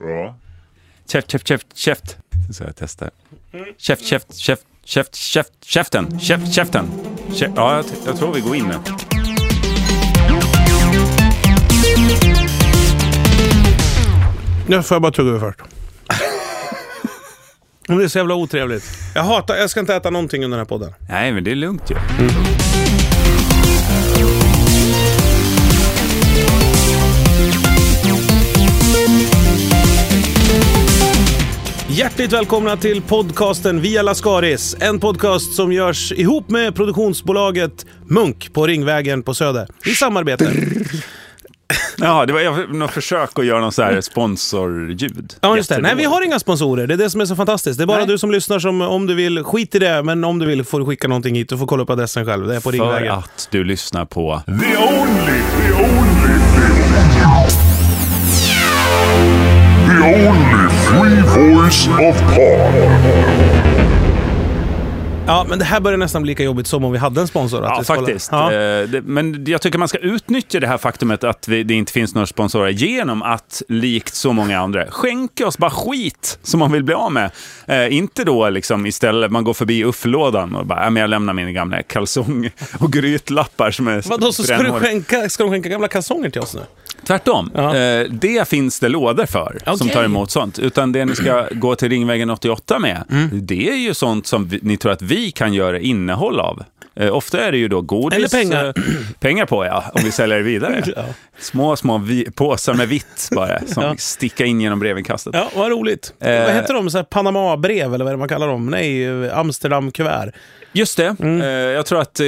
Ja. Käft, käft, käft, käft. Så jag testar. Käft, käft, käft, käft, käft, käften, käft, käften. Käft. Ja, jag, jag tror vi går in nu. Nu får jag bara tugga över först. Det är så jävla otrevligt. Jag hatar, jag ska inte äta någonting under den här podden. Nej, men det är lugnt ju. Hjärtligt välkomna till podcasten Via Lascaris. En podcast som görs ihop med produktionsbolaget Munk på Ringvägen på Söder. I samarbete. Ja, det var jag, något försök att göra någon så här sponsorljud. Ja, just det. Nej, vi har inga sponsorer. Det är det som är så fantastiskt. Det är bara Nej. du som lyssnar som, om du vill, skit i det. Men om du vill får du skicka någonting hit. Du får kolla upp adressen själv. Det är på För Ringvägen. att du lyssnar på... The only, the only. The free voice of pod. Ja, men det här börjar nästan bli lika jobbigt som om vi hade en sponsor. att Ja, faktiskt. Ja. Eh, men jag tycker man ska utnyttja det här faktumet att det inte finns några sponsorer genom att, likt så många andra, skänka oss bara skit som man vill bli av med. Eh, inte då liksom istället, man går förbi ufflådan och bara, "Ja, men jag lämnar mina gamla kalsong och grytlappar som är Vadå, så ska, du brännhåriga." skänka, ska de skänka gamla kalsonger till oss nu? Tvärtom. Ja. Eh, det finns det lådor för som Okej. tar emot sånt. Utan det ni ska gå till Ringvägen 88 med, Mm. det är ju sånt som ni tror att vi kan göra innehåll av. Eh, ofta är det ju då godis. Eller pengar. eh, pengar på ja, om vi säljer det vidare. Ja. Små, små vi, påsar med vitt bara, som Ja. sticka in genom brevinkastet. Ja, vad roligt. Eh. Vad heter de? Så Panama-brev, eller vad är det man kallar dem? Nej, eh, Amsterdam-kuvert. Just det. Mm. Eh, jag tror att eh,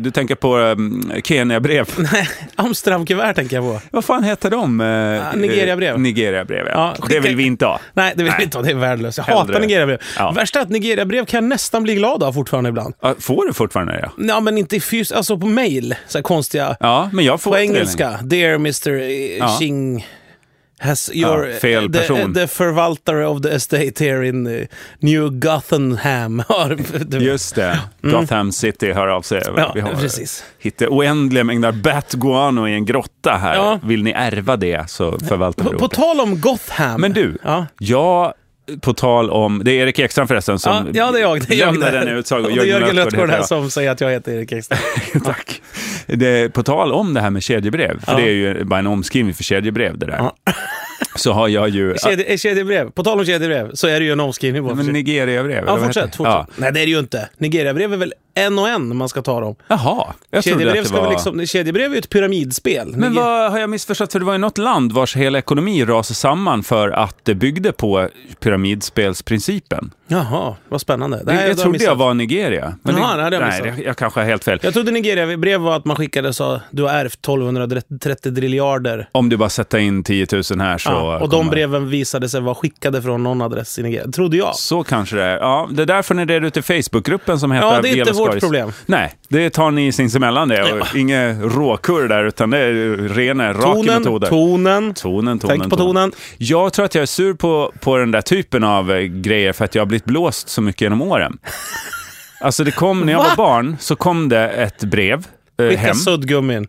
du tänker på um, Kenya-brev. Nej, Amsterdam-kuvert tänker jag på. Vad fan heter de? Uh, Nigeria-brev. Nigeria-brev, ja. Ja, Det vill vi inte ha. Nej, det vill Nej. vi inte ha. Det är värdelöst. Jag Hellre. hatar Nigeria-brev. Ja. Värsta är att Nigeria-brev kan jag nästan bli glad av fortfarande ibland. Ja, Får du fortfarande det? Ja, Ja, men inte fys alltså på mail. Så konstiga. ja men jag får på engelska. Dear Mr. Ja. Ching. Has your, Ja, fel the, person. the förvaltare of the estate here in eh, New Gothenham. Just det. Gotham City hör av sig. Mm. Ja, Vi har precis. hittat oändliga mängder bat-guano i en grotta här. Ja. Vill ni ärva det så förvaltar vi på, på tal om Gotham. Men du, Ja. jag, på tal om, det är Erik Ekstrand förresten som Ja, ja, det är jag. Det är jag lämnar det. den utsago. Och det är Jörgen Lötgård här som säger att jag heter Erik Ekstrand. Tack. Det, på tal om det här med kedjebrev, för Ja. det är ju bara en omskrivning för kedjebrev det där. Ja. Så har jag ju... Kedje, kedjebrev. På tal om kedjebrev så är det ju en omskrivning. på- men Nigeria-brev. ja, fortsätt. fortsätt. Nej, det är det ju inte. Nigeriabrev är väl en och en man ska ta dem. Ja. Jaha, jag Kedjebrev, att det var... liksom, kedjebrev är ju ett pyramidspel. Men vad har jag missförstått? För det var ju något land vars hela ekonomi rasade samman för att det byggde på pyramidspelsprincipen. Jaha, vad spännande. Det, Nej, jag har trodde missat. jag var Nigeria. Men Jaha, det, nej, det har jag nej, missat. det, jag kanske har helt fel. Jag trodde Nigeria-brev var att man skickade och sa du har ärvt 1230 driljarder. Om du bara sätter in 10 000 här så... Ja, och de kommer- breven visade sig vara skickade från någon adress i Nigeria. Trodde jag. Så kanske det är. Ja, det är därför ni reder ut i Facebookgruppen som heter Ja, vårt problem. Nej, det tar ni sinsemellan det. Och Inga råkurr där, utan det är rena, raka Tonen, metoder. tonen. Tonen, tonen, Tänk på tonen. Jag tror att jag är sur på, på den där typen av eh, grejer för att jag har blivit blåst så mycket genom åren. Alltså det kom, när jag Va? var barn så kom det ett brev eh, Vilka hem. suddgummin.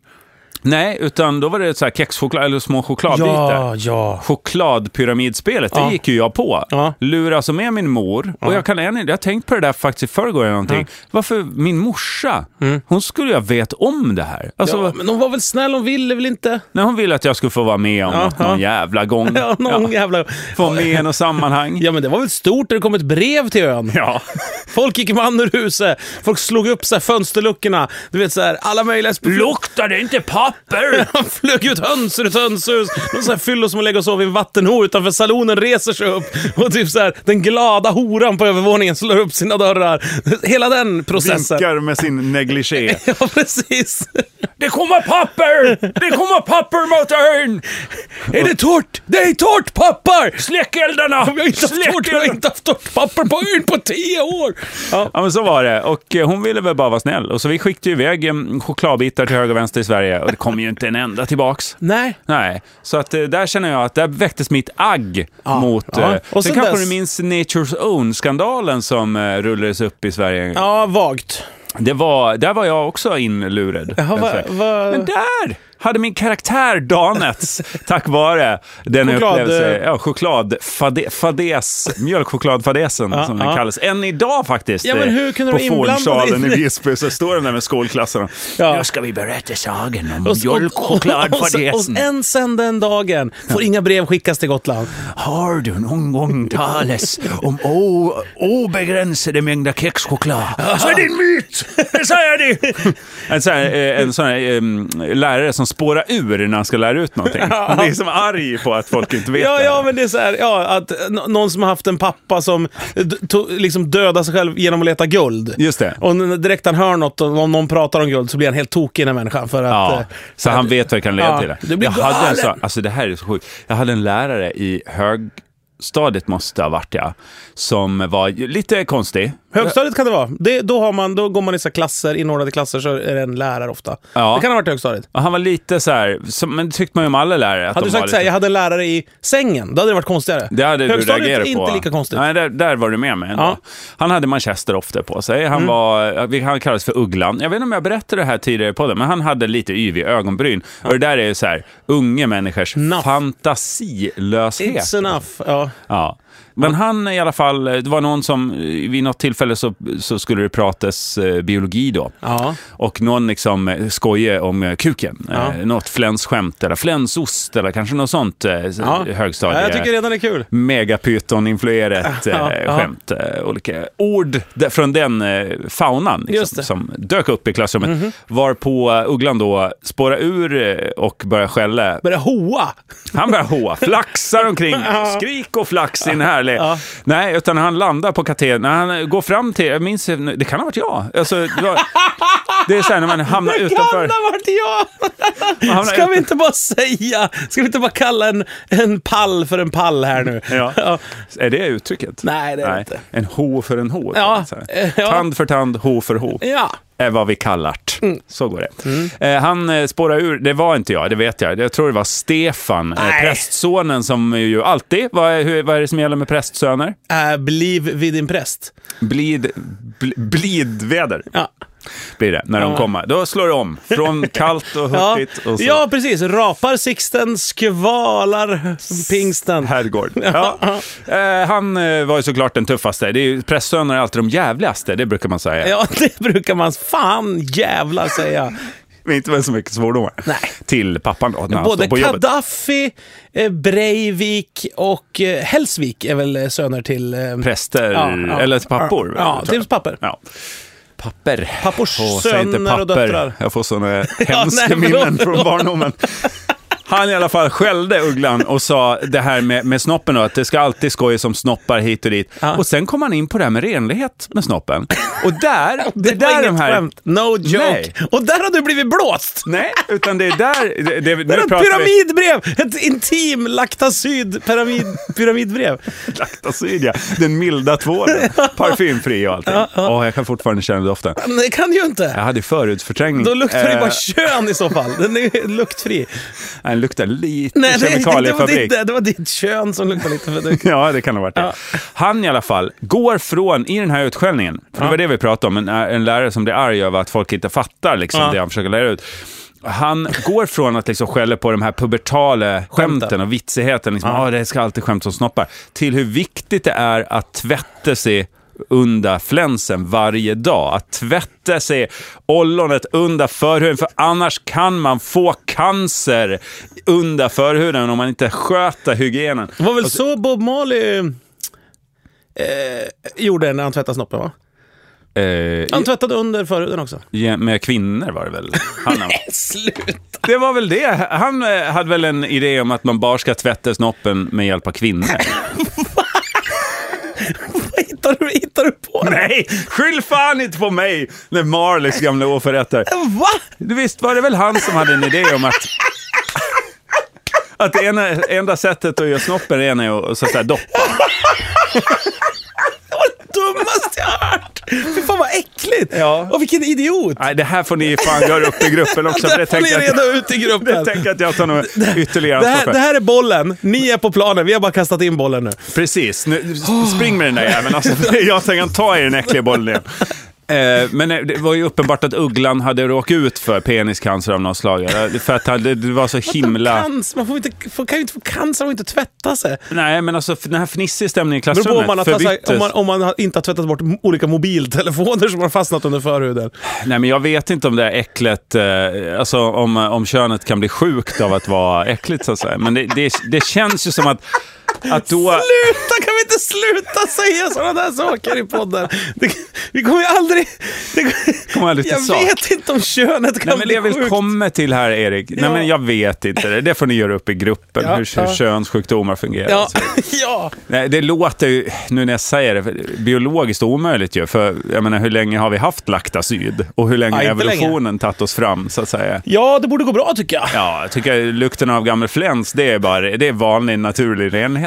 Nej, utan då var det så här kexchoklad, eller små chokladbitar. Ja, ja. Chokladpyramidspelet, det Ja. gick ju jag på. Ja. Lurade alltså med min mor. Och jag kan än, jag har tänkt på det där faktiskt i förrgår eller någonting. Varför min morsa, hon skulle ju ha vet om det här. Alltså, Mm. Men hon var väl snäll, hon ville väl inte? när hon ville att jag skulle få vara med om Ja, något någon jävla gång. Ja, någon jävla... Få vara med i något sammanhang. Ja, men det var väl stort när det kom ett brev till ön. Ja. Folk gick man ur huset, folk slog upp så fönsterluckorna. Du vet så här, alla möjliga... Luktar det inte papper? Han flög ut höns ur ett hönshus. Någon sån här fyllo som lägger och sover i en vattenho utanför salonen reser sig upp. Och typ så här, den glada horan på övervåningen slår upp sina dörrar. Hela den processen. Vinkar med sin negligé. Ja, precis. Det kommer papper! Det kommer papper mot ön! Är det torrt? Det är torrt pappar! Släck eldarna! Vi har inte haft torrt, vi har inte haft torrt papper på ön på tio år. Ja. Ja men så var det. Och eh, hon ville väl bara vara snäll. Och så vi skickade ju iväg eh, chokladbitar till höger och vänster i Sverige. Och det kom ju inte en enda tillbaks. Nej. Nej, så att eh, där känner jag att där väcktes mitt agg Ja, mot... ja. eh, Och sen sen kanske dess- du minns Nature's Own-skandalen som eh, rullades upp i Sverige. Ja, vagt. Det var, där var jag också inlurad. Jaha, va, va... Men där! Hade min karaktär danats tack vare den Choklad, upplevelse, eh, ja, chokladfadäs, mjölkchokladfadäsen Ja, som den ja. kallas. Än idag faktiskt. Ja, men eh, hur kunde på Fårdsalen i? Visby så står de där med skolklassen. Ja. Nu ska vi berätta sagan om Och, och, och, och, mjölkchokladfadäsen. och en sen den dagen får inga brev skickas till Gotland. Har du någon gång talas om o- obegränsade mängder kexchoklad? Så är det en myt! Det säger jag det! En sån här, eh, en sån här em, lärare som spårar ur när han ska lära ut någonting. Han blir som arg på att folk inte vet Ja, det. ja, men det är så här, ja, att någon som har haft en pappa som liksom dödar sig själv genom att leta guld. Just det. Och direkt han hör något, och om någon pratar om guld, så blir han helt tokig den här människan. För att, Ja, eh, så han vet vad det kan leda Ja, till. det blir jag hade en så, alltså det här är så sjukt. Jag hade en lärare i högstadiet, måste det ha varit ja, som var lite konstig. Högstadiet kan det vara. Det, då, har man, då går man i så här klasser, inordnade klasser, så är det en lärare ofta. Ja. Det kan ha varit högstadiet. Och han var lite så här, som, men det tyckte man ju om alla lärare. Att Hade de du var sagt lite... såhär, jag hade en lärare i sängen, då hade det varit konstigare. Det hade du Högstadiet reagerat är på. inte lika konstigt. Nej, där, där var du med mig ändå. Ja. Mm. Han hade manchester ofta på sig. Han, var, vi- han kallades för Ugglan. Jag vet inte om jag berättade det här tidigare på det, men han hade lite yvig ögonbryn. Och det där är ju så här, unga människors Enough. fantasilöshet. It's enough. Ja. Ja. Men han i alla fall, det var någon som, vid något tillfälle så, så skulle det pratas eh, biologi då. Ja. Och någon liksom eh, skojade om eh, kuken. Ja. Eh, något flänsskämt eller flänsost eller kanske något sånt eh, Ja. högstadie. Ja, jag tycker redan det är kul. megapyton-influerat eh, Ja, skämt. Eh, olika ord från den eh, faunan liksom, som dök upp i klassrummet. Mhm. Varpå eh, Ugglan då spårar ur och börjar skälla. Börja hoa. Han börjar hoa, flaxar omkring, skrik och flax i en härlig... Ja. Nej, utan han landar på katedern, när han går fram till, jag minns, det kan ha varit jag. Alltså, det, var, det är så här när man hamnar Det utanför... kan ha varit jag! Ska vi inte bara säga, ska vi inte bara kalla en, en pall för en pall här nu? Ja. Är det uttrycket? Nej, det är det inte. En ho för en ho. Ja, ja. Tand för tand, ho för ho. Ja. Är vad vi kallar det. Mm. Så går det. Eh, han eh, spårar ur, det var inte jag, det vet jag. Jag tror det var Stefan, eh, prästsonen som ju alltid, vad är, hur, vad är det som gäller med prästsöner? Äh, bliv vid din präst. Blid, bl, blidväder Ja. Blir det när de Ja. kommer. Då slår det om, från kallt och Ja. hurtigt och så. ja, precis. Rapar Sixten, skvalar pingsten. Herrgård. Ja. Eh, han eh, var ju såklart den tuffaste. Det är ju, prästsöner är alltid de jävligaste, det brukar man säga. Ja, det brukar man fan jävlar säga. Men inte med så mycket svordomar. Nej. Till pappan då, när Både på. Gaddafi, eh, Breivik och eh, Hellsvik är väl eh, söner till... eh, Präster, Ja, ja. eller till pappor. Ja, till papper. Ja. Papper. Pappors söner och döttrar. Jag får sådana hemska nej, förlåt, minnen från barndomen. Han i alla fall skällde Ugglan och sa det här med, med snoppen då, att det ska alltid skojas om snoppar hit och dit. Ja. Och sen kom han in på det här med renlighet med snoppen. Och där, det, Det där de här... skämt. No joke. Nej. Och där har du blivit blåst! Nej, utan det är där... Det, det, Det är ett pratar vi- pyramidbrev! Ett intim laktacyd pyramid, pyramidbrev. Lactacid, ja. Den milda tvålen. Parfymfri och allting. Åh, jag kan fortfarande känna doften. Men det kan du ju inte. Jag hade förhudförträngning. Då luktar det Eh, bara kön i så fall. Den är luktfri. Den luktar lite Nej, det, det, det, var kemikaliefabrik. ditt, det var ditt kön som luktade lite för mycket. Ja, det kan ha varit det. Ja. Han i alla fall går från, i den här utskällningen, för det var det vi pratade om, en, en lärare som blir arg över att folk inte fattar liksom, Ja. det han försöker lära ut. Han går från att liksom skälla på de här pubertala skämten och vitsigheten, liksom, ah, det ska alltid skämt om snoppar, till hur viktigt det är att tvätta sig under flänsen varje dag. Att tvätta sig ollonet under förhuden, för annars kan man få cancer under förhuden om man inte sköter hygienen. Det var väl så Bob Marley eh, gjorde när han tvättade snoppen va? Eh, Han tvättade under förhuden också. ja, med kvinnor var det väl? Han, Sluta! det var väl det. Han eh, hade väl en idé om att man bara ska tvätta snoppen med hjälp av kvinnor. Hittar du, hittar du på? Nej, skyll fan inte på mig när Marleys gamla oförrätter. Va? Visst var det väl han som hade en idé om att att det ena, enda sättet att göra snoppen är att så att säga, doppa. Dummaste jag har hört! Fy fan vad äckligt! Ja. Och vilken idiot! Nej, det här får ni fan göra upp i gruppen också. det får ni tänker jag- reda ut i gruppen. tänker jag att jag tar nog ytterligare Det här, det här är bollen, ni är på planen, vi har bara kastat in bollen nu. Precis, nu, spring med den där jäveln. Alltså, jag tänker ta i den äckliga bollen igen. Eh, men eh, det var ju uppenbart att Ugglan hade råkat ut för peniscancer av något slag. För att han- det var så himla... Cancer, man får inte, får, kan ju inte få cancer och inte tvätta sig. Nej, men alltså den här fnissiga stämningen i på om klassrummet man, har, förbyttes. om, man, om man inte har tvättat bort olika mobiltelefoner som har fastnat under förhuden. Nej, men jag vet inte om det är äcklet, eh, alltså om, om könet kan bli sjukt av att vara äckligt så att säga. Men det, det, det känns ju som att, att då... Sluta! Kan vi inte sluta säga sådana där saker i podden? Det, vi kommer ju aldrig... Det, Kommer aldrig till jag sak. vet inte om könet kan Nej, men det bli jag vill sjukt. komma till här, Erik, Ja. nej, men jag vet inte det. Det får ni göra upp i gruppen, Ja, hur, hur ja. könssjukdomar fungerar. Ja, Så- ja. Nej, det låter ju, nu när jag säger det, biologiskt omöjligt ju. För jag menar, hur länge har vi haft laktasyd? Och hur länge har evolutionen tagit oss fram, så att säga? ja, det borde gå bra tycker jag. Ja, jag tycker lukten av gammal fläns, det är bara det är vanlig naturlig renhet.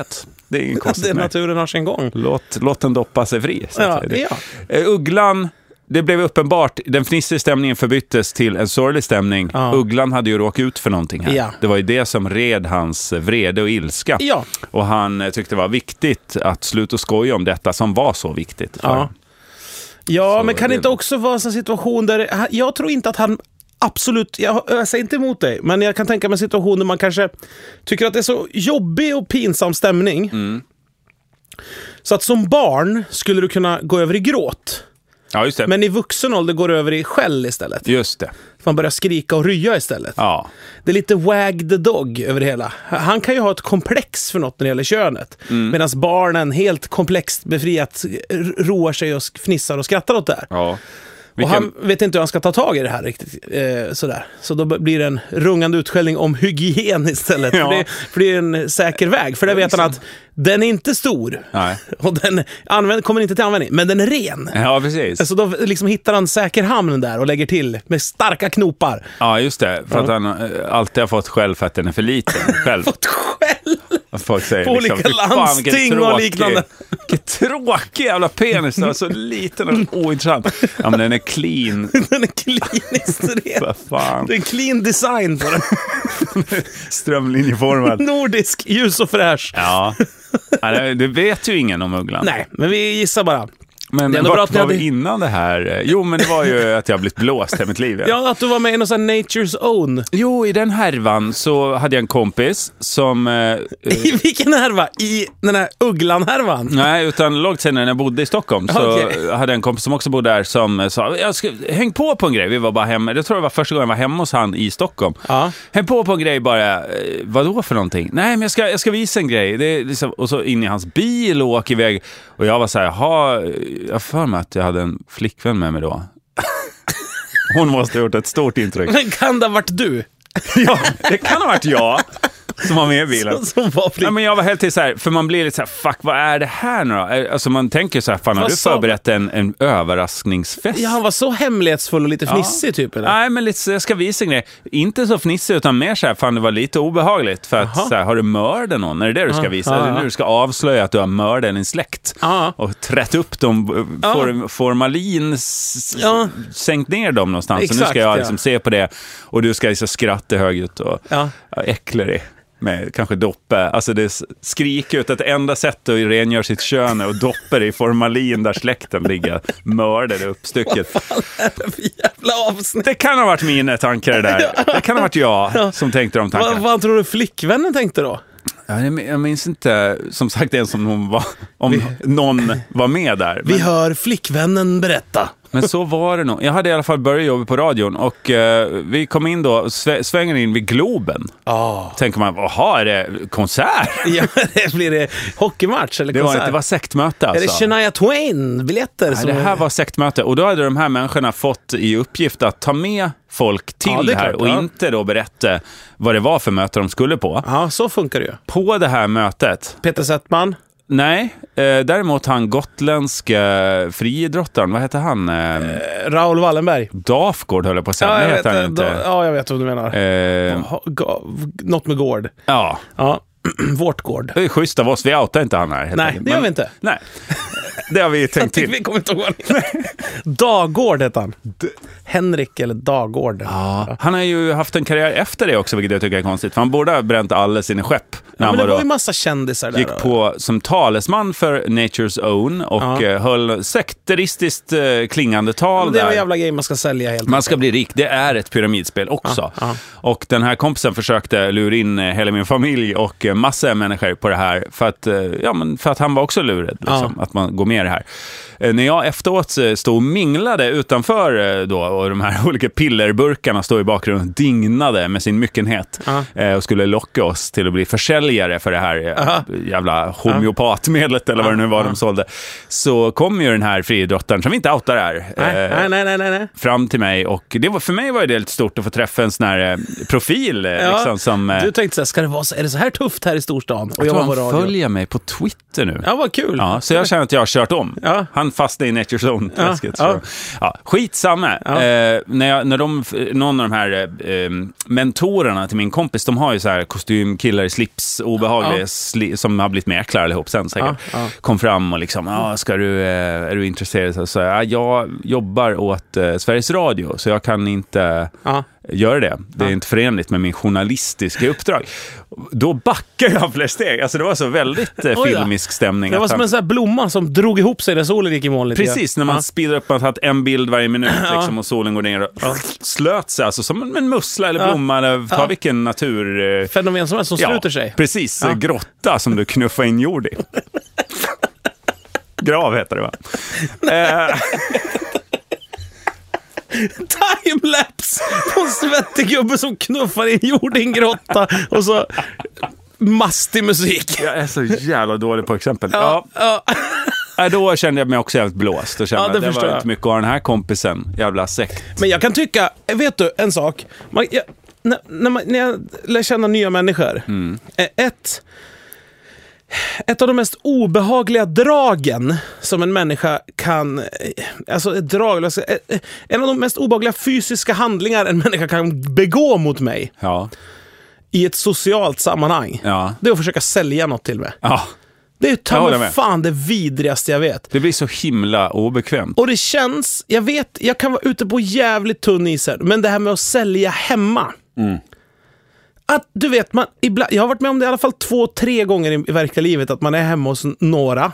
Det är inget Det konstigt naturen har sin gång. Låt, låt den doppa sig fri. Så Ja, ja. Eh, Ugglan, det blev uppenbart, den fnissiga stämningen förbyttes till en sorglig stämning. Ja. Ugglan hade ju råkat ut för någonting här. Ja. Det var ju det som red hans vrede och ilska. Ja. Och han eh, tyckte det var viktigt att sluta skoja om detta som var så viktigt. Ja. Ja, Så men kan det- inte också vara en sån situation där... Jag tror inte att han absolut... Jag, jag säger inte emot dig, men jag kan tänka mig en situation där man kanske tycker att det är så jobbig och pinsam stämning. Mm. Så att som barn skulle du kunna gå över i gråt. ja, just det. Men i vuxen ålder går du över i skäll istället. Just det. Man börjar skrika och rya istället. Ja. Det är lite wag the dog över det hela. Han kan ju ha ett komplex för något när det gäller könet. Mm. Medan barnen helt komplext befriat roar sig och fnissar och skrattar åt det här. ja. Och Vilken, han vet inte hur han ska ta tag i det här riktigt. Eh, sådär. Så då blir det en rungande utskällning om hygien istället. Ja. För, det, för det är en säker väg. För det vet han att den är inte stor. Nej. Och den använd, kommer inte till användning, men den är ren. Ja, precis. Så då liksom hittar han säker hamn där och lägger till med starka knopar. Ja, just det. För att han eh, alltid har fått skäll för att den är för liten. Själv. Fått skäll! Folk säger På olika "Fy fan, vilken landsting och tråkig- liknande." Vilken tråkig jävla penis. Den är så liten och ointressant. Ja, men den är clean. Den är kliniskt ren. Fan. Det är en clean design på den. Strömlinjeformad. Nordisk, ljus och fräsch. Ja. Det vet ju ingen om ugglan. Nej, men vi gissar bara. Men Det vart var vi innan det här? Jo, men det var ju att jag blivit blåst hela mitt liv. Ja, att du var med i någon sån Nature's Own. Jo, i den härvan så hade jag en kompis som... Eh, I vilken härva? I den här ugglan-härvan? Nej, utan långt senare när jag bodde i Stockholm så Okej. hade jag en kompis som också bodde där som sa jag ska, häng på på en grej. Vi var bara hemma, jag tror det var första gången jag var hemma hos han i Stockholm. Ja. Häng på på en grej bara. Eh, Vadå för någonting? Nej, men jag ska, jag ska visa en grej. Det liksom, och så in i hans bil och åker iväg. Och jag var så här, jaha, jag för mig att jag hade en flickvän med mig då. Hon måste ha gjort ett stort intryck. Men kan det ha varit du? ja, det kan ha varit jag som var med i bilen. Som var flick. Ja, men jag var helt till så här, för man blir lite så här, fuck vad är det här nu då? Eh, Alltså man tänker så här, fan har du förberett en, en överraskningsfest? Ja, han var så hemlighetsfull och lite fnissig typ eller? Nej, men lite jag ska visa en grej. Inte så fnissig, utan mer så här, fan det var lite obehagligt. För att, Jaha. så här, har du mördat någon? Är det det du ska Ja, visa? ja, Är det ja. nu du ska avslöja att du har mördat din släkt? Ja. Och trätt upp dem, eh, Ja. form, formalin, Ja. sänkt ner dem någonstans. så nu Exakt, ska jag ja. liksom se på det och du ska liksom skratta högljutt och Ja. ja. äckla dig. Med kanske doppe, alltså det skriker ut att det enda sättet att rengöra sitt kön är att doppa det i formalin där släkten ligger mördade uppstycket. Jävla avsnitt. Det kan ha varit mina tankar det där. Det kan ha varit jag som tänkte de Vad, tankarna. vad tror du flickvännen tänkte då? Ja, jag min- jag minns inte, som sagt, ens om någon var, om någon var med där. Vi Men, hör flickvännen berätta. Men så var det nog. Jag hade i alla fall börjat jobba på radion och eh, vi kom in då, svä- svänger in vid Globen. Ja. Tänker man, jaha, är det konsert? ja, det blir det hockeymatch eller Det var, konsert? inte- det var sektmöte Är alltså. det Shania Twain-biljetter? Nej, det här var sektmöte och då hade de här människorna fått i uppgift att ta med folk till Ja, det är här klart, och ja. inte då berätta vad det var för möte de skulle på. Ja, så funkar det ju. På det här mötet, Peter Settman. Nej, eh, däremot han gotländska friidrottaren, vad heter han? Eh, Eh, Raoul Wallenberg. Dafgård höll jag på att säga, Ja, jag vet, heter han eh, inte. ja, jag vet vad du menar. Eh, Något med gård. ja, Ja, vårt gård. det är schysst av oss, vi outar inte han här. Nej, det gör vi inte. Nej, det har vi tänkt till. Vi kommer inte ihåg heter. Dagård hette han. Henrik eller Dagård. Ja. Han har ju haft en karriär efter det också, vilket jag tycker är konstigt. För han borde ha bränt alla sina skepp. När Ja, men det var ju massa kändisar där. gick då. på som talesman för Nature's Own och Ja. eh, höll sekteristiskt eh, klingande tal Det är en jävla grej man ska sälja helt Man ska bli rik. Det är ett pyramidspel också. Ja. Och den här kompisen försökte lura in eh, hela min familj och massa människor på det här för att, ja, men för att han var också lurad. Liksom, Att man går med i det här. Eh, När jag efteråt eh, stod och minglade utanför eh, då, och de här olika pillerburkarna stod i bakgrunden och dignade med sin myckenhet Ja. eh, och skulle locka oss till att bli försäljare för det här eh, Aha. jävla homeopatmedlet eller vad det nu var de sålde. Så kom ju den här friidrottaren, som vi inte outar här, Nej, nej, nej, nej, fram till mig och det var, för mig var det lite stort att få träffa en sån här profil. Ja, liksom, som, Du tänkte så här, ska det vara så, är det så här tufft här i storstan? Och jag tror jobba på han följer mig på Twitter nu. Ja, vad kul. Ja, så jag känner att jag har kört om. Ja. Han fastnade i Nature Zone-träsket. Ja, Ja. Skitsamma. Eh, när, jag, när de, någon av de här eh, mentorerna till min kompis, de har ju så här kostymkillar i slips, obehagliga, sli, som har blivit mäklare allihop sen säkert. Kom fram och liksom, ja, ska du, eh, är du intresserad? Så, så, ja, jag jobbar åt eh, Sveriges Radio, så jag kan inte Ja. gör det. Det är inte förenligt med min journalistiska uppdrag. Då backar jag flera steg. Alltså det var så väldigt eh, filmisk stämning. Det var som han- en sån här blomma som drog ihop sig när solen gick i moln. Precis, när man Ja. speedar upp, man har tagit en bild varje minut liksom, och solen går ner och slöt sig, alltså som en, mussla eller Ja. blomma eller ta Ja. vilken natur... eh, Fenomen som helst som ja, sluter sig. Precis, Ja. eh, grotta som du knuffar in jord i. Grav heter det va? Timelapse på en svettig gubbe som knuffar in jord i en grotta och så mastig musik. jag är så jävla dålig på exempel. Ja. Ja, ja. Då kände jag mig också jävligt blåst och kände Ja, det det var jag. inte mycket ha den här kompisen. Jävla sekt. Men jag kan tycka, vet du en sak? Man, jag, när, när, man, när jag lär känna nya människor, Mm. eh, ett, ett av de mest obehagliga dragen som en människa kan... eh, Alltså ett drag, alltså, eh, eh, en av de mest obehagliga fysiska handlingar en människa kan begå mot mig Ja. i ett socialt sammanhang, Ja. det är att försöka sälja något till mig. ja. Det är ta fan det vidrigaste jag vet. Det blir så himla obekvämt. Och det känns, jag vet, jag kan vara ute på jävligt tunn is här, men det här med att sälja hemma. Att du vet, man, ibland, jag har varit med om det i alla fall två, tre gånger i, i verkliga livet, att man är hemma hos några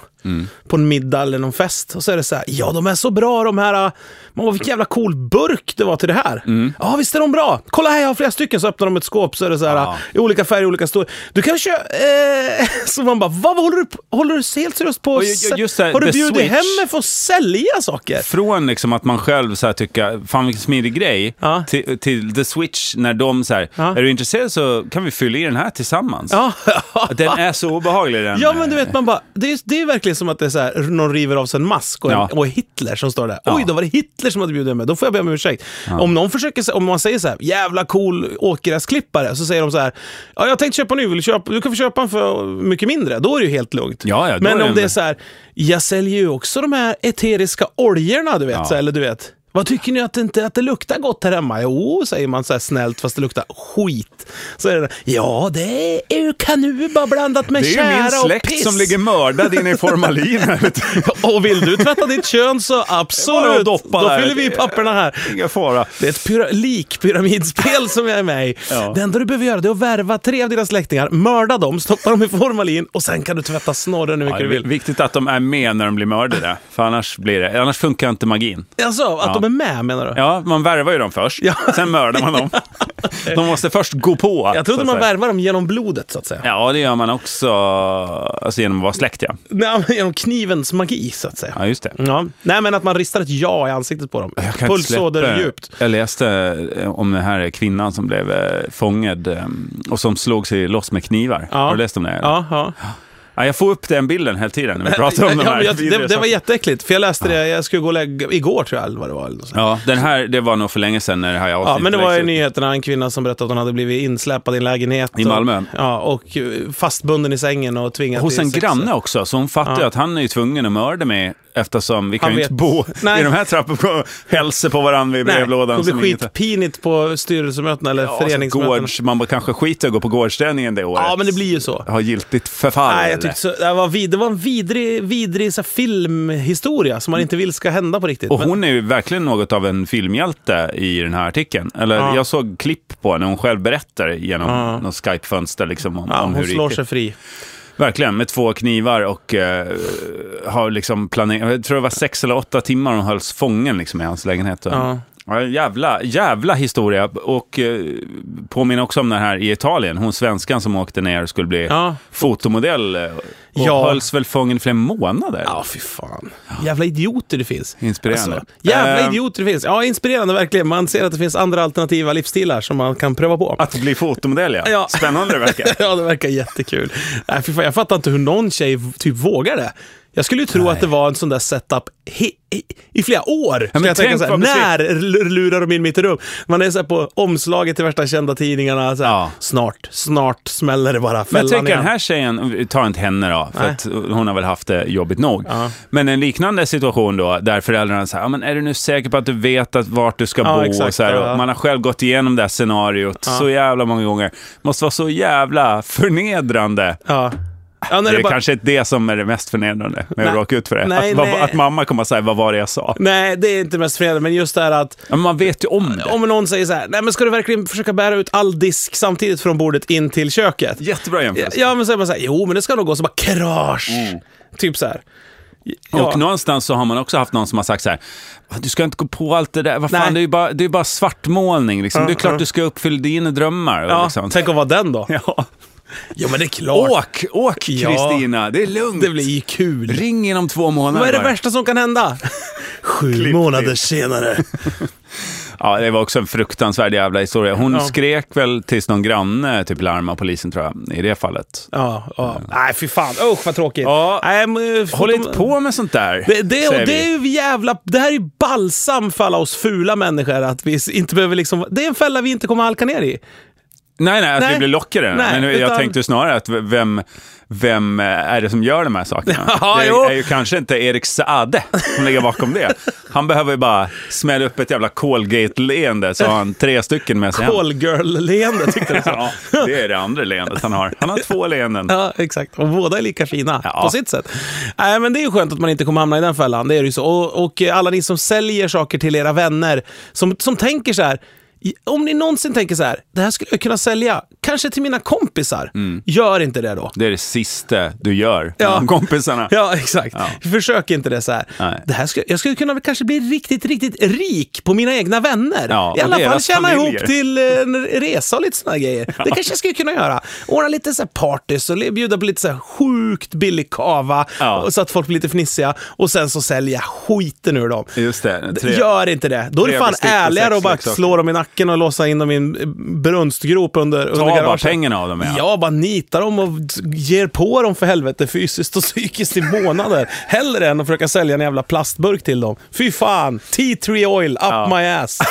på en middag eller någon fest. Och så är det så här, ja de är så bra de här, man vilken jävla cool burk det var till det här. Ja visst är de bra, kolla här jag har flera stycken, så öppnar de ett skåp så är det så här, Ja. i olika färger, olika storlek. Du kan köpa, eh, så man bara, vad håller du, på- håller du helt seriöst på? Och just här, har du bjudit Switch. hem mig för att sälja saker? Från liksom att man själv så här tycker, fan vilken smidig grej, Ja. till, till The Switch när de så här, Ja. är du intresserad så kan vi fylla i den här tillsammans. Ja, Den är så obehaglig den. ja men du vet man bara, det är, det är verkligen som att det är så här, någon river av sig en mask och, en, Ja. och Hitler som står där. Ja. Oj, då var det Hitler som hade bjudit mig. Då får jag be om ursäkt. Om någon försöker, om man säger så här, jävla cool åkgräsklippare, så säger de så här, ja jag tänkte köpa nu, vill du, köpa, du kan få köpa den för mycket mindre. Då är det ju helt lugnt. Ja, ja, men är om det är så här, jag säljer ju också de här eteriska oljorna, du vet, Ja. så här, eller du vet. Vad tycker ni att det, inte, att det luktar gott här hemma? Jo, säger man så snällt fast det luktar skit. Så är det, ja det är ju kanuba blandat med Det är ju tjära min och släkt piss. som ligger mördad inne i formalin. här. Och vill du tvätta ditt kön så absolut. Då där. fyller vi i papperna här. Inga fara. Det är ett pyra- likpyramidspel som jag är med i. Ja. Det enda du behöver göra det är att värva tre av dina släktingar, mörda dem, stoppa dem i formalin och sen kan du tvätta snorren hur Ja, mycket det du vill. viktigt att de är med när de blir mördade, för annars, blir det, annars funkar inte magin. Alltså, att Ja. de är med menar du? Ja, man värvar ju dem först, Ja. sen mördar man dem. De måste först gå på. Jag trodde att man värvar dem genom blodet så att säga. Ja, det gör man också alltså, genom att vara släkt, ja. Nej, genom knivens magi så att säga. Ja, just det. Ja. Nej, men att man ristar ett ja i ansiktet på dem. Pulsåder djupt. Jag läste eh, om den här kvinnan som blev eh, fångad eh, och som slog sig loss med knivar. Ja. Har du läst om det? Ja, ja. Ja, jag får upp den bilden hela tiden när vi pratar om de ja, här jag, vidriga det, det var jätteäckligt, för jag läste det, jag skulle gå och lägga, igår tror jag, eller vad det var. Eller. Ja, den här, det var nog för länge sedan när det här Ja, avsnittet men det var i nyheterna en kvinna som berättade att hon hade blivit insläpad i en lägenhet. I Malmö? Och, ja, och eh, fastbunden i sängen och tvingad Hos till en sex. granne också, så hon fattar ju Ja. att han är ju tvungen att mörda mig eftersom vi kan ju inte bo Nej. i de här trapporna och hälsa på varandra i Nej, brevlådan. det blir skitpinigt på styrelsemötena eller Ja, så föreningsmötena. gårds, man kanske skiter i att gå på gårdsträningen det året. Ja, men det blir ju så. Har giltigt förfall. Nej, jag tyckte så, det, var vid, det var en vidrig, vidrig så filmhistoria som man inte vill ska hända på riktigt. Och Men- hon är ju verkligen något av en filmhjälte i den här artikeln. Eller Ja. jag såg klipp på när hon själv berättar genom Ja. något Skype-fönster liksom om, ja, om hur hon slår sig fri. Verkligen, med två knivar och eh, har liksom planerat, jag tror det var sex eller åtta timmar hon hölls fången liksom i hans lägenhet. Ja. Ja, jävla, jävla historia. Och eh, påminner också om den här i Italien, hon svenskan som åkte ner och skulle bli Ja. fotomodell. eh, Och Ja. hölls väl fången i flera månader. Ja, fy fan. Jävla idioter det finns. Inspirerande. Alltså, jävla Ehm. idioter det finns. Ja, inspirerande verkligen. Man ser att det finns andra alternativa livsstilar som man kan pröva på. Att bli fotomodell, ja. Ja. Spännande det verkar. ja, det verkar jättekul. Nej, fy fan, jag fattar inte hur någon tjej typ vågar det. Jag skulle ju tro att det var en sån där setup he- i, i flera år. men Så jag tänker tänk så här, när lurar de in mitt rum? Man är så här på omslaget till värsta kända tidningarna. Så här, Ja. Snart, snart smäller det bara. Men jag Fällan tänker igen. den här tjejen, ta inte henne då, för Nej. att hon har väl haft det jobbigt nog. Ja. Men en liknande situation då, där föräldrarna säger, ja, men är du nu säker på att du vet att vart du ska Ja, bo? exakt, och så här, ja. man har själv gått igenom det här scenariot så jävla många gånger. måste vara så jävla förnedrande. Ja. Det är bara... kanske inte det som är det mest förnedrande med att Nej. råka ut för det. Nej, att, nej. att mamma kommer att säga, vad var det jag sa? Nej, det är inte mest förenande, men just det här att Ja, man vet ju om det. om någon säger så här, nej men ska du verkligen försöka bära ut all disk samtidigt från bordet in till köket? Jättebra jämförelse. ja men så är man så här, jo men det ska nog gå, så bara krasch. Typ så här. Ja. Och någonstans så har man också haft någon som har sagt så här, du ska inte gå på allt det där, vad fan, Nej. det är ju bara, det är bara svartmålning. Liksom. Ja, det är klart ja. du ska uppfylla dina drömmar. Ja, liksom. tänk att vara den då. Ja. Ja men det är klart. Åk, åk Ja. Kristina, det är lugnt. Det blir ju kul. Ring inom två månader. Vad är det bara. värsta som kan hända? Sju månader senare. Ja, det var också en fruktansvärd jävla historia. Hon Ja. skrek väl tills någon granne typ larmade polisen tror jag, i det fallet. Ja, ja. Nej fy fan, usch vad tråkigt. Ja. Nej, men, Håll inte på med sånt där, Det, det, och det är ju jävla, det här är ju balsam för alla oss fula människor att vi inte behöver liksom, det är en fälla vi inte kommer halka ner i. Nej, nej, att Nej. vi blir lockade. Nej, Men jag utan- tänkte snarare att vem, vem eh, är det som gör de här sakerna? Ja, det jo. är ju kanske inte Erik Saade som ligger bakom det. Han behöver ju bara smälla upp ett jävla Colgate-leende så har han tre stycken med sig. Callgirl-leende tyckte du. Ja, det är det andra leendet han har. Han har två leenden. Ja, exakt. Och båda är lika fina Ja. på sitt sätt. Nej, men det är ju skönt att man inte kommer hamna i den fällan. Det är ju så. Och, och alla ni som säljer saker till era vänner, som, som tänker så här, om ni någonsin tänker så här, det här skulle jag kunna sälja, kanske till mina kompisar. Gör inte det då. Det är det sista du gör med Ja. de kompisarna. Ja, exakt. Försök inte det så här. Nej. Det här skulle, jag skulle kunna kanske bli riktigt, riktigt rik på mina egna vänner. Ja, I alla fall tjäna familjer. ihop till eh, en resa och lite här grejer. Det kanske jag skulle kunna göra. Ordna lite så här partys och bjuda på lite så här sjukt billig kava Ja. så att folk blir lite fnissiga och sen så sälja skiten ur dem. Just det. Tre. Gör inte det. Då är det fan ärligare att bara slå dem i nacken och låsa in dem i en eh, brunstgrop under, under Ta bara garaget. pengarna av dem. Ja. Ja, bara nita dem och ger på dem för helvete fysiskt och psykiskt i månader. Hellre än att försöka sälja en jävla plastburk till dem. Fy fan! Tea tree oil up Ja. my ass.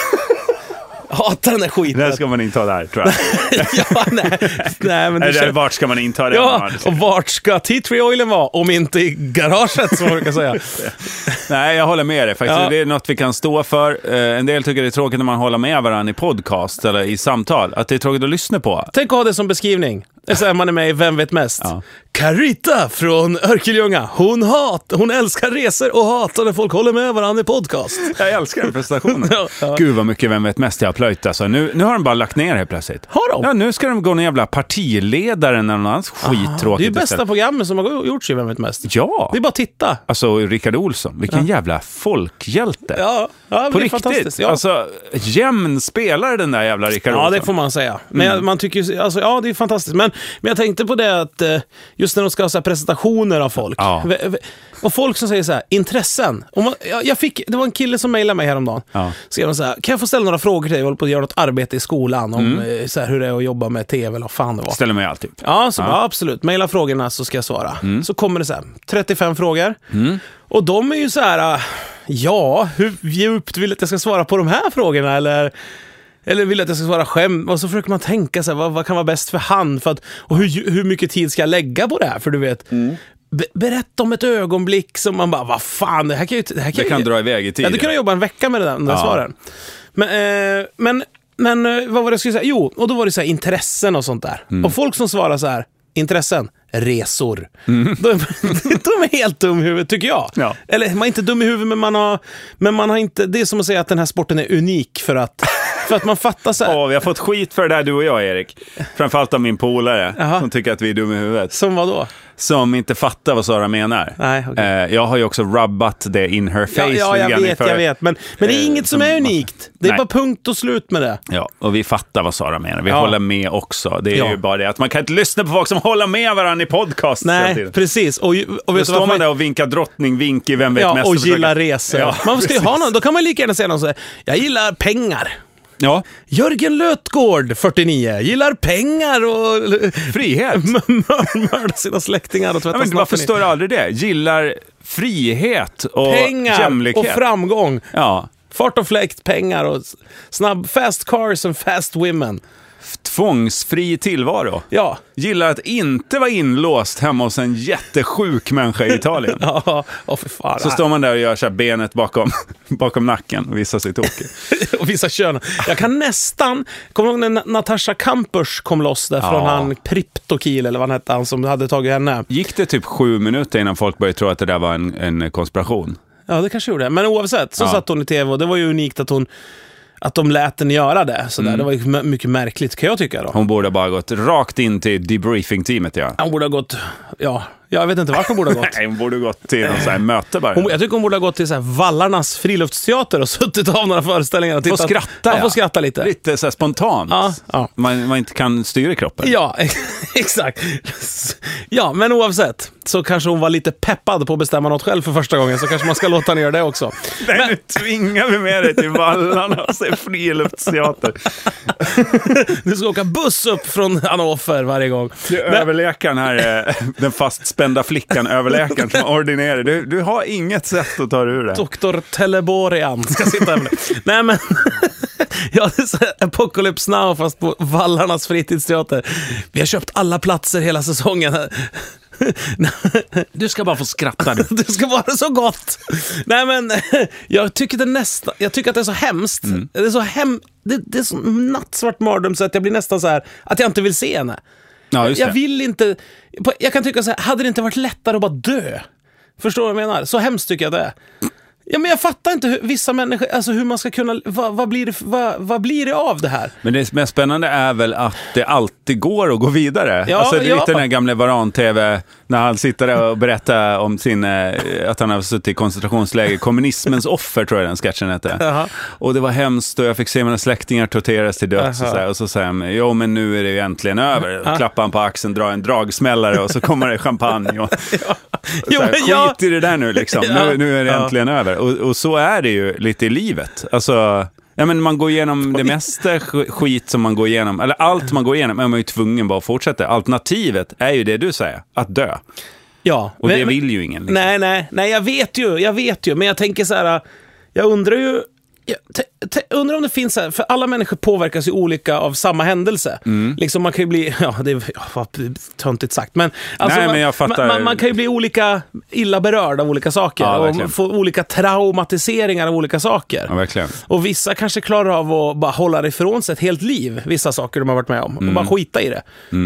Hatar den där skiten. Det ska man inta där, tror jag. ja, nej, nej, men det Eller känns... vart ska man inta det? Ja, och vart ska tea tree oilen vara? Om inte i garaget, som man brukar säga. Nej, jag håller med dig. Faktiskt. Ja. Det är något vi kan stå för. Eh, en del tycker det är tråkigt när man håller med varandra i podcast eller i samtal. Att det är tråkigt att lyssna på. Tänk att ha det som beskrivning. Så man är med i Vem vet mest? Ja. Carita från Örkelljunga, hon, hat, hon älskar resor och hatar när folk håller med varandra i podcast. Jag älskar den prestationen. Ja, ja. Gud vad mycket Vem vet mest jag har plöjt alltså. Nu, nu har de bara lagt ner helt plötsligt. Har de? Ja, nu ska de gå någon jävla partiledaren eller något annat skittråkigt Det är ju bästa istället. programmet som har gjorts i Vem vet mest? Ja! Det är bara att titta. Alltså Rickard Olsson, vilken jävla folkhjälte. Ja, ja På det är riktigt. fantastiskt. Ja. Alltså, jämn spelare den där jävla Rickard Ja, Olsson. det får man säga. Men jag- man tycker alltså, ja det är fantastiskt. Men, men jag tänkte på det att eh, just när de ska ha så presentationer av folk. Ja. Och folk som säger så här, intressen. Man, jag, fick, det var en kille som mejlade mig häromdagen. Ja. Skrev de så här, kan jag få ställa några frågor till dig? Jag håller på att göra något arbete i skolan om Mm. eh, så här, hur det är att jobba med tv eller vad fan det var. Ställer mig alltid. Ja, så Bara, absolut. Maila frågorna så ska jag svara. Mm. Så kommer det så här, 35 frågor. Och de är ju så här, äh, ja, hur djupt vill du att jag ska svara på de här frågorna? Eller, eller vill att jag ska svara skämt? Och så försöker man tänka så här, vad, vad kan vara bäst för han? För att, och hur, hur mycket tid ska jag lägga på det här? För du vet, be- berätta om ett ögonblick som man bara, vad fan, det här kan ju... Det, här kan Det ju- kan dra iväg i Jag tiden. hade kunnat jobba en vecka med det där, de där Ja. svaren. Men, eh, men, men eh, vad var det jag skulle säga? Jo, och då var det så här intressen och sånt där. Mm. Och folk som svarar så här, intressen, resor. Mm. De, de är helt dum i huvudet, tycker jag. Ja. Eller man är inte dum i huvudet, men man har, men man har inte... Det är som att säga att den här sporten är unik för att, för att man fattar så här. Åh, vi har fått skit för det där du och jag, Erik. Framförallt av min polare, Jaha. som tycker att vi är dumma i huvudet. Som vad då? Som inte fattar vad Sara menar. Nej, okej. Eh, jag har ju också rubbat det in her face. Ja, ja jag vet, inför- jag vet. Men, men det är eh, inget som som- är unikt. Det är Nej. bara punkt och slut med det. Ja, och vi fattar vad Sara menar. Vi Ja. håller med också. Det är Ja. ju bara det att man kan inte lyssna på folk som håller med varandra i podcast Nej, precis. Och, och Då står man där och vinkar drottning, vink i Vem vet Ja, mest? och försöker- gillar resor. Ja, man ska ju ha någon, då kan man lika gärna säga någon så här, jag gillar pengar. Ja, Jörgen Lötgård, 49, gillar pengar och frihet. mördar sina släktingar och tvättar Ja, men varför står det aldrig det? Gillar frihet och Pengar jämlikhet. och framgång. Ja. Fart och fläkt, pengar och snabb, fast cars and fast women. Tvångsfri tillvaro. Ja, Gillar att inte vara inlåst hemma hos en jättesjuk människa i Italien. ja, åh för fan. Så står man där och gör så här benet bakom, bakom nacken och visar sig tokig. och vissa kön. Jag kan nästan, kommer du ihåg när Natasha Kampers kom loss där från Ja. han Priptokil eller vad han hette, han som hade tagit henne. Gick det typ sju minuter innan folk började tro att det där var en, en konspiration? Ja, det kanske gjorde. Men oavsett, så Ja. satt hon i tv och det var ju unikt att hon att de lät den göra det. Sådär. Det var mycket märkligt kan jag tycka då. Hon borde bara gått rakt in till debriefing-teamet, ja. Hon borde ha gått, ja, jag vet inte vart hon borde ha gått. Nej, hon borde gått till något så här möte bara. Hon, jag tycker hon borde ha gått till så här Vallarnas friluftsteater och suttit av några föreställningar och Få tittat. skratta, ja. ja. Få skratta lite. Lite så här spontant. Ja, ja. Man, man inte kan styra kroppen. Ja, exakt. Ja, men oavsett så kanske hon var lite peppad på att bestämma något själv för första gången, så kanske man ska låta henne göra det också. Nej, nu tvingar vi med dig till Vallarna och se friluftsteater. Du ska åka buss upp från Hannover varje gång. Du, överläkaren här, eh, den fastspända flickan, överläkaren som ordinerar. Du, du har inget sätt att ta dig ur det. Doktor Teleborian ska sitta över Nej men, ja, Apocalypse Now fast på Vallarnas fritidsteater. Vi har köpt alla platser hela säsongen. Du ska bara få skratta nu. Det ska vara så gott! Nej men, jag tycker, det nästa, jag tycker att det är så hemskt. Mm. Det är så hem, det, det är så nattsvart mardröm så att jag blir nästan så här att jag inte vill se henne. Ja, Jag vill inte... Jag kan tycka så här, hade det inte varit lättare att bara dö? Förstår du vad jag menar? Så hemskt tycker jag det är. Ja, men jag fattar inte hur vissa människor, alltså hur man ska kunna, vad, vad, blir det, vad, vad blir det av det här? Men det mest spännande är väl att det alltid går att gå vidare. Ja, alltså, det är ja. lite den här gamla Varan-TV, när han sitter där och berättar om sin, eh, att han har suttit i koncentrationsläger. Kommunismens offer tror jag den sketchen hette. Jaha. Och det var hemskt och jag fick se mina släktingar torteras till döds. Och så, här, och så säger han, jo men nu är det ju äntligen över. Och klappar han på axeln, drar en dragsmällare och så kommer det champagne. Och, Jo, här, men Skit i det där nu liksom, Ja. nu, nu är det Ja. äntligen över. Och, och så är det ju lite i livet. Alltså, ja, men man går igenom det mesta sk- skit som man går igenom, eller allt man går igenom är man ju tvungen bara att fortsätta. Alternativet är ju det du säger, att dö. Ja. Och men- det vill ju ingen. Liksom. Nej, nej, nej, jag vet ju, jag vet ju, men jag tänker så här, jag undrar ju, te- undrar om det finns här, för alla människor påverkas ju olika av samma händelse. Mm. Liksom man kan ju bli, ja det är ja, töntigt sagt, men, alltså, Nej, man, men jag fattar. Man, man, kan ju bli olika illa berörd av olika saker Ja, och få olika traumatiseringar av olika saker. Ja, verkligen. Och vissa kanske klarar av att bara hålla det ifrån sig ett helt liv, vissa saker de har varit med om, och Mm. bara skita i det.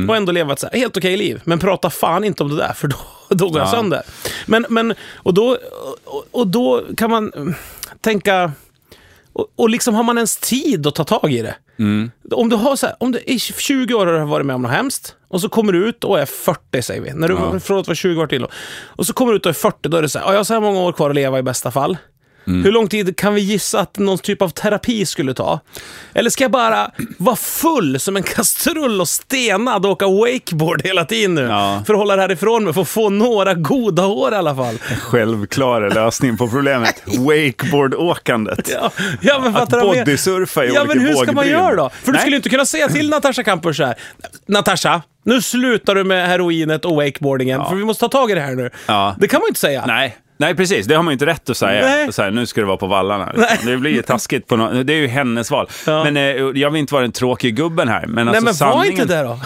Och ändå leva ett så här, helt okej liv. Men prata fan inte om det där, för då, då går jag Ja. sönder. Men, men, och, då, och, och då kan man mm, tänka, och, och liksom har man ens tid att ta tag i det? Mm. Om du har så här, om du i 20 år har du varit med om något hemskt, och så kommer du ut och är 40 säger vi, när du, Ja. från att vara 20 år till. Och så kommer du ut och är 40, då är det så här, "Ja, jag har så här många år kvar att leva i bästa fall. Mm. Hur lång tid kan vi gissa att någon typ av terapi skulle ta? Eller ska jag bara vara full som en kastrull och stenad och åka wakeboard hela tiden nu? Ja. För att hålla det här ifrån mig, för att få några goda år i alla fall. Självklar lösning på problemet. Wakeboardåkandet. Ja, ja men Att du bodysurfa i Ja, olika men hur ska man göra då? För du Nej. skulle inte kunna säga till Natasha Kampusch här. Natasha, nu slutar du med heroinet och wakeboardingen, för vi måste ta tag i det här nu. Ja. Det kan man ju inte säga. Nej. Nej, precis. Det har man ju inte rätt att säga. Nej. Så här, nu ska det vara på vallarna. Nej. Det blir ju taskigt. På no det är ju hennes val. Ja. Men eh, jag vill inte vara den tråkiga gubben här. Men, Nej, alltså, men var sanningen... inte det då.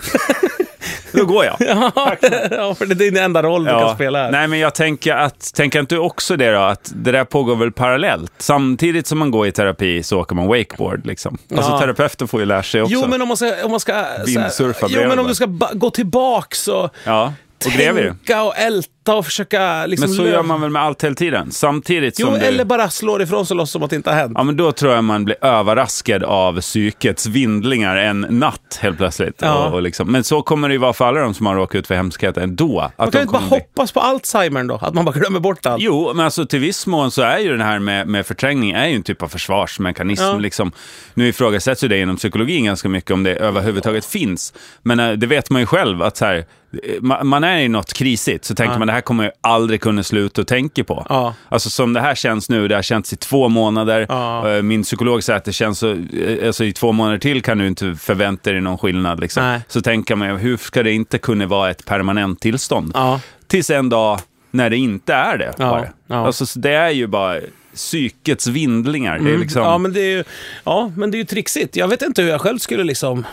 då går jag. ja, för det är din enda roll du kan spela här. Nej, men jag tänker att, tänker inte du också det då, att det där pågår väl parallellt? Samtidigt som man går i terapi så åker man wakeboard liksom. Alltså Ja. terapeuten får ju lära sig också. Jo, men om man ska... Om man ska Vindsurfa jo, men om du ska gå tillbaks och Ja, och tänka och älta och försöka liksom... Men så gör man väl med allt hela tiden? Samtidigt Jo, som du... eller bara slår ifrån sig loss som att det inte har hänt. Ja, men då tror jag man blir överraskad av psykets vindlingar en natt helt plötsligt. Ja. Och, och liksom. Men så kommer det ju vara för alla de som har råkat ut för hemskheter ändå. Att Man kan ju inte bara bli- hoppas på Alzheimern då? Att man bara glömmer bort allt? Jo, men alltså till viss mån så är ju den här med, med förträngning är ju en typ av försvarsmekanism. Ja. Liksom. Nu ifrågasätts ju det inom psykologin ganska mycket om det överhuvudtaget finns. Men eh, det vet man ju själv att så här, eh, ma- man är i något krisigt så tänker man det här kommer jag aldrig kunna sluta att tänka på. Ja. Alltså som det här känns nu, det har känts i två månader. Ja. Eh, Min psykolog säger att det känns så, eh, alltså i två månader till kan du inte förvänta dig någon skillnad. Liksom. Så tänker man, hur ska det inte kunna vara ett permanent tillstånd? Ja. Tills en dag när det inte är det. Ja, ja. Alltså, så det är ju bara psykets vindlingar. Det är liksom Ja, men det är ju, ja, men det är ju trixigt. Jag vet inte hur jag själv skulle liksom...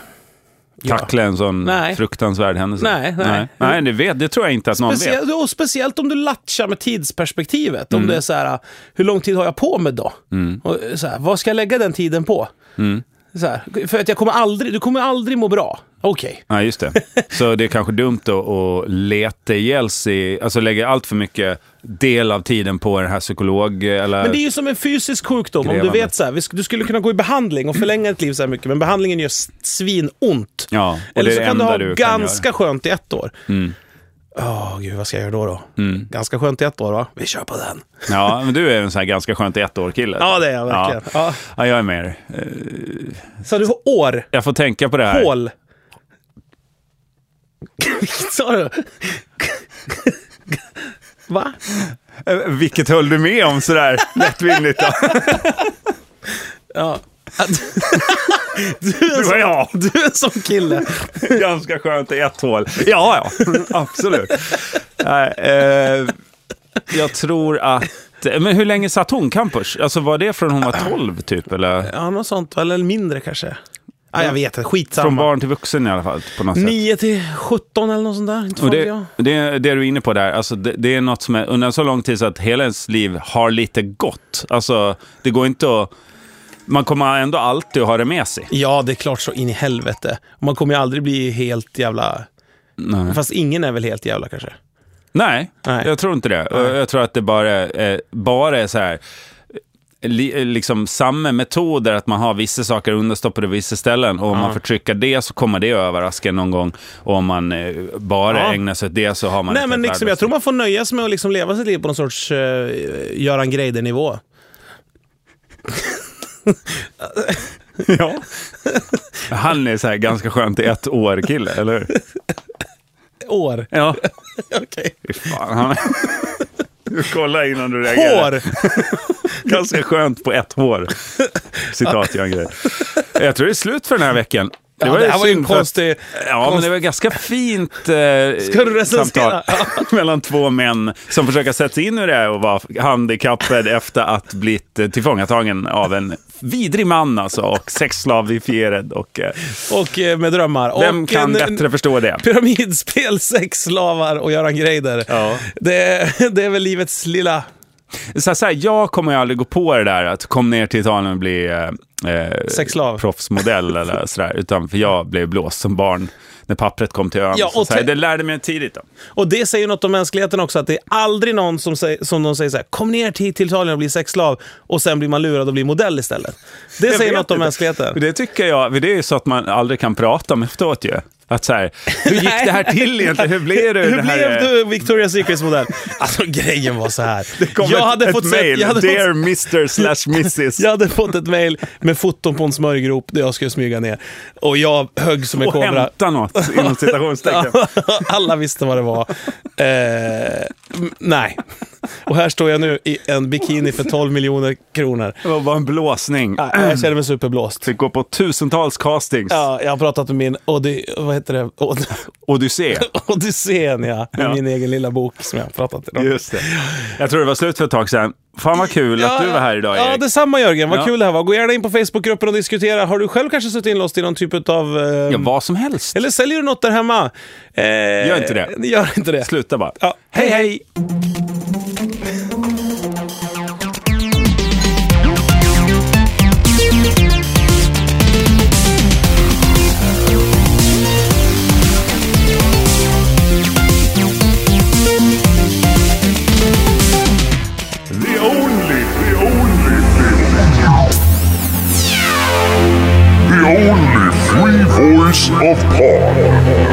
tackla en sån Nej. fruktansvärd händelse. Nej, nej. nej. Nej, det, vet, det tror jag inte att någon vet. Speciellt, och speciellt om du latchar med tidsperspektivet. Mm. Om det är så här, hur lång tid har jag på mig då? Och så här, vad ska jag lägga den tiden på? Mm. Här, för att jag kommer aldrig, du kommer aldrig må bra. Okej. Ja, just det. Så det är kanske dumt att, leta ihjäl sig, alltså lägga allt för mycket del av tiden på den här psykolog... Eller... Men det är ju som en fysisk sjukdom. Om du Grävande. vet så här, du skulle kunna gå i behandling och förlänga ditt liv så här mycket, men behandlingen gör svinont. Ja, och Eller det så kan du ha du ganska skönt i ett år. Mm. Åh, gud, vad ska jag göra då? då? Ganska skönt i ett år, va? Vi kör på den. Ja, men du är en sån här ganska skönt i ett år kille. Ja, det är jag verkligen. Ja. Ja. ja, jag är mer. Eh, Så du år, Jag får tänka på det här. hål. Sa du? Va? Eh, Vilket höll du med om sådär lättvindigt då? Ja. Du är, sån, jag. du är sån kille. Ganska skönt i ett hål. Ja, ja, absolut. Nej, eh, jag tror att... Men hur länge satt hon campus? Alltså var det från hon var 12 typ? Eller? Ja, något sånt. Eller mindre kanske. Ja, jag vet inte. Skitsamma. Från barn till vuxen i alla fall på något sätt. 9 till 17 eller något sånt där. Inte Och det, jag. det, det är du inne på där, alltså det, det är något som är under så lång tid så att hela ens liv har lite gått. Alltså det går inte att... Man kommer ändå alltid att ha det med sig. Ja, det är klart så in i helvete. Man kommer ju aldrig bli helt jävla... Nej. Fast ingen är väl helt jävla kanske. Nej, Nej. jag tror inte det. Och Jag tror att det bara är, bara är så här, li, liksom samma metoder, att man har vissa saker understoppade på vissa ställen. Och om man förtrycker det så kommer det överraska någon gång. Och om man eh, bara Ja. ägnar sig åt det så har man Nej, men liksom, jag tror man får nöja sig med att liksom leva sitt liv på någon sorts uh, Göran Greider-nivå. Ja. Han är så här ganska skönt i ett år kille, eller hur? År. Ja. Okej. Fy fan, han... Du kollar innan du reagerar. Hår! Ganska skönt på ett hår. Citat Jan Grej. Jag tror det är slut för den här veckan. Det, ja, det här var ju en konstig... Ja, men det var ganska fint eh, Ska du samtal mellan två män som försöker sätta sig in i det och vara handikappad efter att blivit eh, tillfångatagen av en vidrig man alltså och sexslavifierad. Och, eh, Och eh, med drömmar. vem och kan en- bättre förstå det? Pyramidspel, sexslavar och Göran Greider. Ja. Det, det är väl livets lilla... Så här, så här, jag kommer ju aldrig gå på det där att kom ner till Italien och bli eh, eh, proffsmodell eller sådär. Utan för jag blev blåst som barn när pappret kom till ön. Ja, så och så te- det lärde mig tidigt. Då. Och det säger något om mänskligheten också, att det är aldrig någon som, säger, som de säger så här, kom ner till, till Italien och bli sexslav och sen blir man lurad och blir modell istället. Det Jag säger något om inte. mänskligheten. Det tycker jag, det är ju så att man aldrig kan prata om efteråt ju. Att så här, hur gick det här till egentligen? Hur blev du? Hur blev du Victoria's Secrets modell? Alltså grejen var så här. Det kom jag ett, hade ett fått mail. Se, jag, hade Dear Mr slash Mrs. jag hade fått ett mail med foton på en smörjgrop där jag skulle smyga ner. Och jag högg som en och kobra. hämta något, inom citationstecken. Alla visste vad det var. Eh, nej. Och här står jag nu i en bikini för 12 miljoner kronor. Det var bara en blåsning. Nej, Jag känner mig superblåst. Fick gå på tusentals castings. Ja, jag har pratat med min Ody, vad heter det? Od, Odyssé. Odyssén, ja. Med Ja. min egen lilla bok som jag har pratat om. Just det. Jag tror det var slut för ett tag sedan. Fan vad kul att du var här idag Ja, Erik. detsamma Jörgen. Vad Ja. kul det här var. Gå gärna in på Facebookgruppen och diskutera. Har du själv kanske suttit inlåst i någon typ av... Eh, Ja, vad som helst. Eller säljer du något där hemma? Eh, Gör inte det. Gör inte det. Sluta bara. Ja. Hej hej! Of pod.